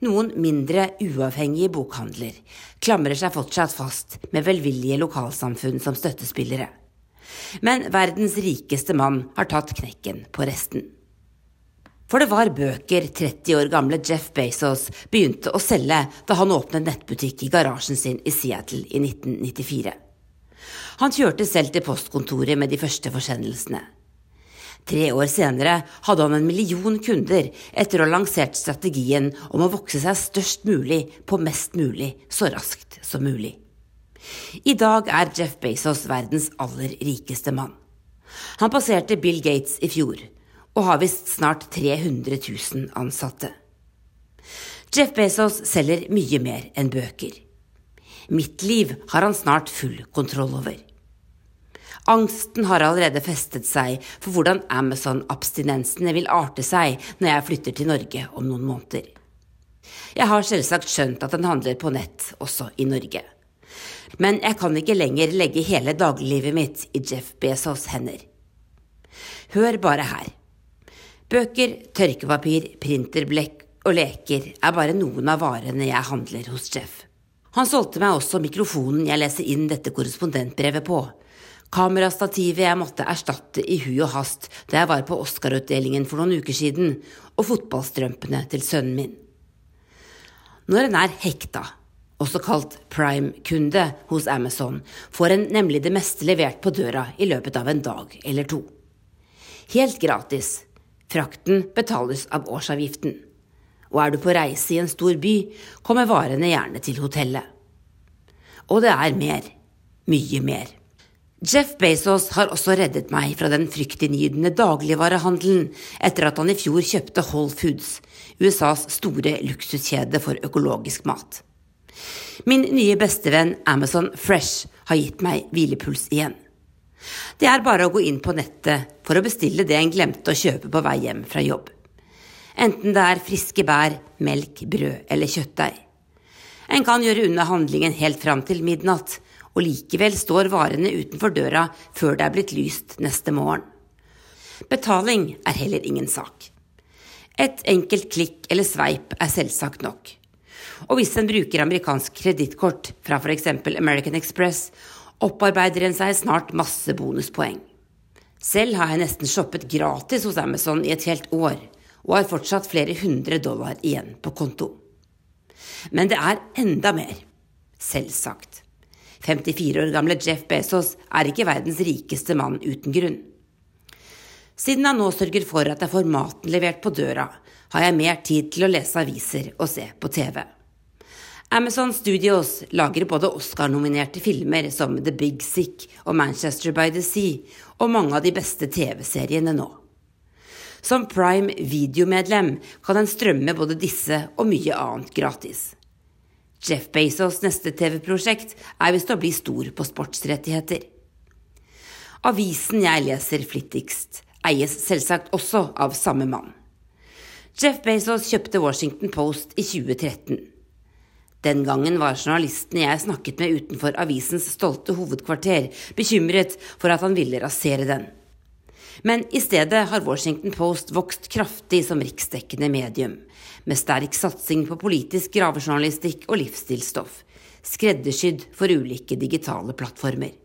Noen mindre, uavhengige bokhandler klamrer seg fortsatt fast med velvillige lokalsamfunn som støttespillere. Men verdens rikeste mann har tatt knekken på resten. For det var bøker 30 år gamle Jeff Bezos begynte å selge da han åpnet nettbutikk i garasjen sin i Seattle i 1994. Han kjørte selv til postkontoret med de første forsendelsene. Tre år senere hadde han en million kunder etter å ha lansert strategien om å vokse seg størst mulig på mest mulig så raskt som mulig. I dag er Jeff Bezos verdens aller rikeste mann. Han passerte Bill Gates i fjor og har visst snart 300 000 ansatte. Jeff Bezos selger mye mer enn bøker. Mitt liv har han snart full kontroll over. Angsten har allerede festet seg for hvordan Amazon-abstinensene vil arte seg når jeg flytter til Norge om noen måneder. Jeg har selvsagt skjønt at den handler på nett også i Norge. Men jeg kan ikke lenger legge hele dagliglivet mitt i Jeff Bezos' hender. Hør bare her. Bøker, tørkepapir, printerblekk og leker er bare noen av varene jeg handler hos Jeff. Han solgte meg også mikrofonen jeg leser inn dette korrespondentbrevet på, kamerastativet jeg måtte erstatte i hui og hast da jeg var på Oscar-utdelingen for noen uker siden, og fotballstrømpene til sønnen min. Når en er hekta, også kalt prime-kunde hos Amazon, får en nemlig det meste levert på døra i løpet av en dag eller to. Helt gratis Frakten betales av årsavgiften. Og er du på reise i en stor by, kommer varene gjerne til hotellet. Og det er mer. mye mer. Jeff Bezos har også reddet meg fra den fryktinngytende dagligvarehandelen etter at han i fjor kjøpte Whole Foods, USAs store luksuskjede for økologisk mat. Min nye bestevenn Amazon Fresh har gitt meg hvilepuls igjen. Det er bare å gå inn på nettet for å bestille det en glemte å kjøpe på vei hjem fra jobb. Enten det er friske bær, melk, brød eller kjøttdeig. En kan gjøre unna handlingen helt fram til midnatt, og likevel står varene utenfor døra før det er blitt lyst neste morgen. Betaling er heller ingen sak. Et enkelt klikk eller sveip er selvsagt nok. Og hvis en bruker amerikansk kredittkort fra f.eks. American Express, opparbeider en seg snart masse bonuspoeng. Selv har jeg nesten shoppet gratis hos Amazon i et helt år, og har fortsatt flere hundre dollar igjen på konto. Men det er enda mer. Selvsagt. 54 år gamle Jeff Bezos er ikke verdens rikeste mann uten grunn. Siden han nå sørger for at jeg får maten levert på døra, har jeg mer tid til å lese aviser og se på TV. Amazon Studios lager både Oscar-nominerte filmer som The Big Sick og Manchester by the Sea, og mange av de beste TV-seriene nå. Som Prime Video-medlem kan en strømme både disse og mye annet gratis. Jeff Bezos' neste TV-prosjekt er visst å bli stor på sportsrettigheter. Avisen jeg leser flittigst, eies selvsagt også av samme mann. Jeff Bezos kjøpte Washington Post i 2013. Den gangen var journalistene jeg snakket med utenfor avisens stolte hovedkvarter, bekymret for at han ville rasere den. Men i stedet har Washington Post vokst kraftig som riksdekkende medium, med sterk satsing på politisk gravejournalistikk og livsstilsstoff, skreddersydd for ulike digitale plattformer.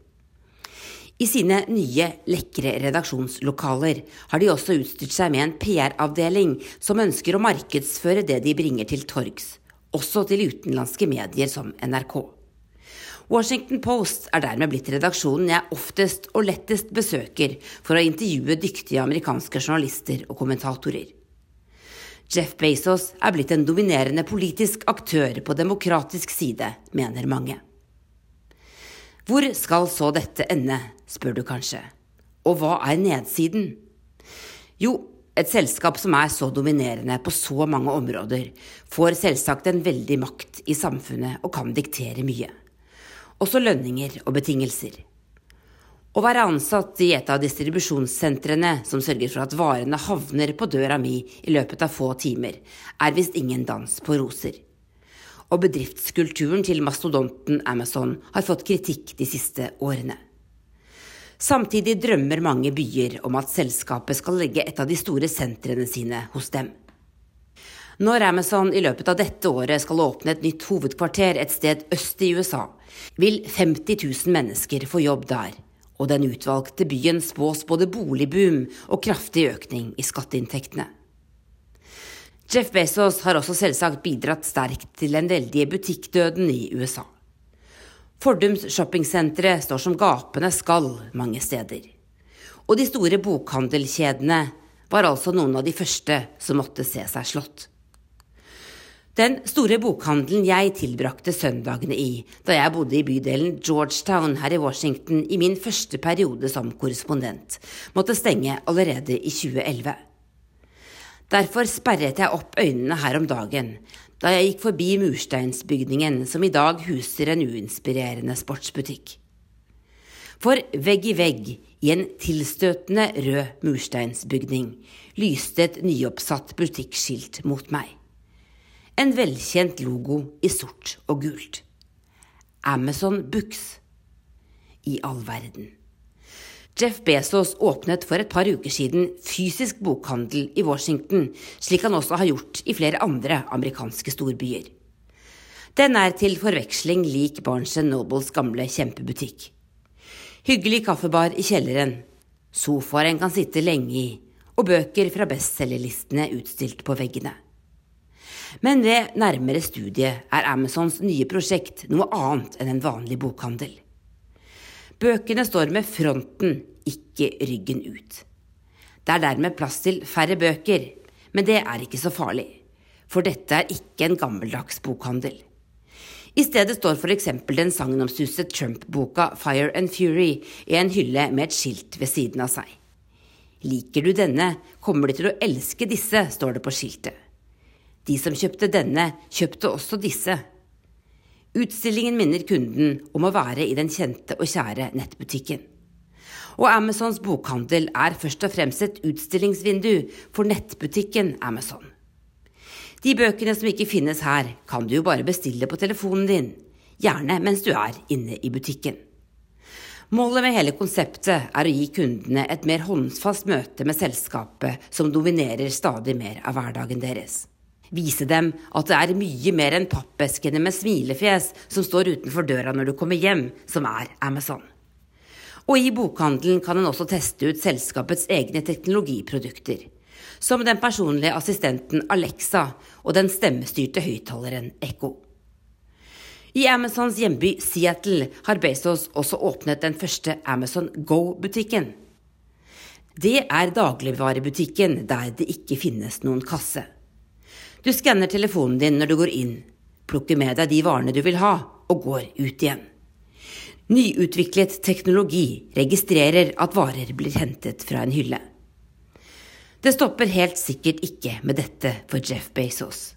I sine nye, lekre redaksjonslokaler har de også utstyrt seg med en PR-avdeling som ønsker å markedsføre det de bringer til torgs også til utenlandske medier som NRK. Washington Post er dermed blitt redaksjonen jeg oftest og lettest besøker for å intervjue dyktige amerikanske journalister og kommentatorer. Jeff Bezos er blitt en dominerende politisk aktør på demokratisk side, mener mange. Hvor skal så dette ende, spør du kanskje. Og hva er nedsiden? Jo, et selskap som er så dominerende på så mange områder, får selvsagt en veldig makt i samfunnet og kan diktere mye. Også lønninger og betingelser. Å være ansatt i et av distribusjonssentrene som sørger for at varene havner på døra mi i løpet av få timer, er visst ingen dans på roser. Og bedriftskulturen til mastodonten Amazon har fått kritikk de siste årene. Samtidig drømmer mange byer om at selskapet skal legge et av de store sentrene sine hos dem. Når Amazon i løpet av dette året skal åpne et nytt hovedkvarter et sted øst i USA, vil 50 000 mennesker få jobb der, og den utvalgte byen spås både boligboom og kraftig økning i skatteinntektene. Jeff Bezos har også selvsagt bidratt sterkt til den veldige butikkdøden i USA. Fordums shoppingsentre står som gapende skall mange steder. Og de store bokhandelkjedene var altså noen av de første som måtte se seg slått. Den store bokhandelen jeg tilbrakte søndagene i da jeg bodde i bydelen Georgetown her i Washington i min første periode som korrespondent, måtte stenge allerede i 2011. Derfor sperret jeg opp øynene her om dagen da jeg gikk forbi mursteinsbygningen som i dag huser en uinspirerende sportsbutikk. For vegg i vegg i en tilstøtende rød mursteinsbygning lyste et nyoppsatt butikkskilt mot meg. En velkjent logo i sort og gult. Amazon Books. I all verden. Jeff Bezos åpnet for et par uker siden fysisk bokhandel i Washington, slik han også har gjort i flere andre amerikanske storbyer. Den er til forveksling lik Barnes Nobles gamle kjempebutikk. Hyggelig kaffebar i kjelleren, sofaer en kan sitte lenge i, og bøker fra bestselgerlistene utstilt på veggene. Men ved nærmere studie er Amazons nye prosjekt noe annet enn en vanlig bokhandel. Bøkene står med fronten, ikke ryggen ut. Det er dermed plass til færre bøker, men det er ikke så farlig, for dette er ikke en gammeldags bokhandel. I stedet står f.eks. den sagnomsuste Trump-boka Fire and Fury i en hylle med et skilt ved siden av seg. Liker du denne, kommer de til å elske disse, står det på skiltet. De som kjøpte denne, kjøpte også disse. Utstillingen minner kunden om å være i den kjente og kjære nettbutikken. Og Amazons bokhandel er først og fremst et utstillingsvindu for nettbutikken Amazon. De bøkene som ikke finnes her, kan du jo bare bestille på telefonen din, gjerne mens du er inne i butikken. Målet med hele konseptet er å gi kundene et mer håndfast møte med selskapet som dominerer stadig mer av hverdagen deres. Vise dem at det er mye mer enn pappeskene med smilefjes som står utenfor døra når du kommer hjem, som er Amazon. Og i bokhandelen kan en også teste ut selskapets egne teknologiprodukter som den personlige assistenten Alexa og den stemmestyrte høyttaleren Ekko. I Amazons hjemby Seattle har Bezos også åpnet den første Amazon Go-butikken. Det er dagligvarebutikken der det ikke finnes noen kasse. Du skanner telefonen din når du går inn, plukker med deg de varene du vil ha, og går ut igjen. Nyutviklet teknologi registrerer at varer blir hentet fra en hylle. Det stopper helt sikkert ikke med dette for Jeff Bezos.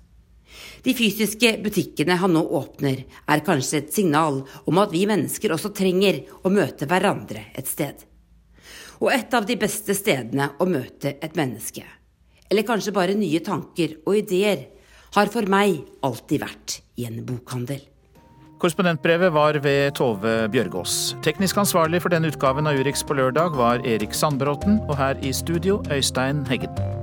De fysiske butikkene han nå åpner, er kanskje et signal om at vi mennesker også trenger å møte hverandre et sted. Og et av de beste stedene å møte et menneske, eller kanskje bare nye tanker og ideer, har for meg alltid vært i en bokhandel. Korrespondentbrevet var ved Tove Bjørgaas. Teknisk ansvarlig for denne utgaven av Urix på lørdag var Erik Sandbråten, og her i studio Øystein Heggen.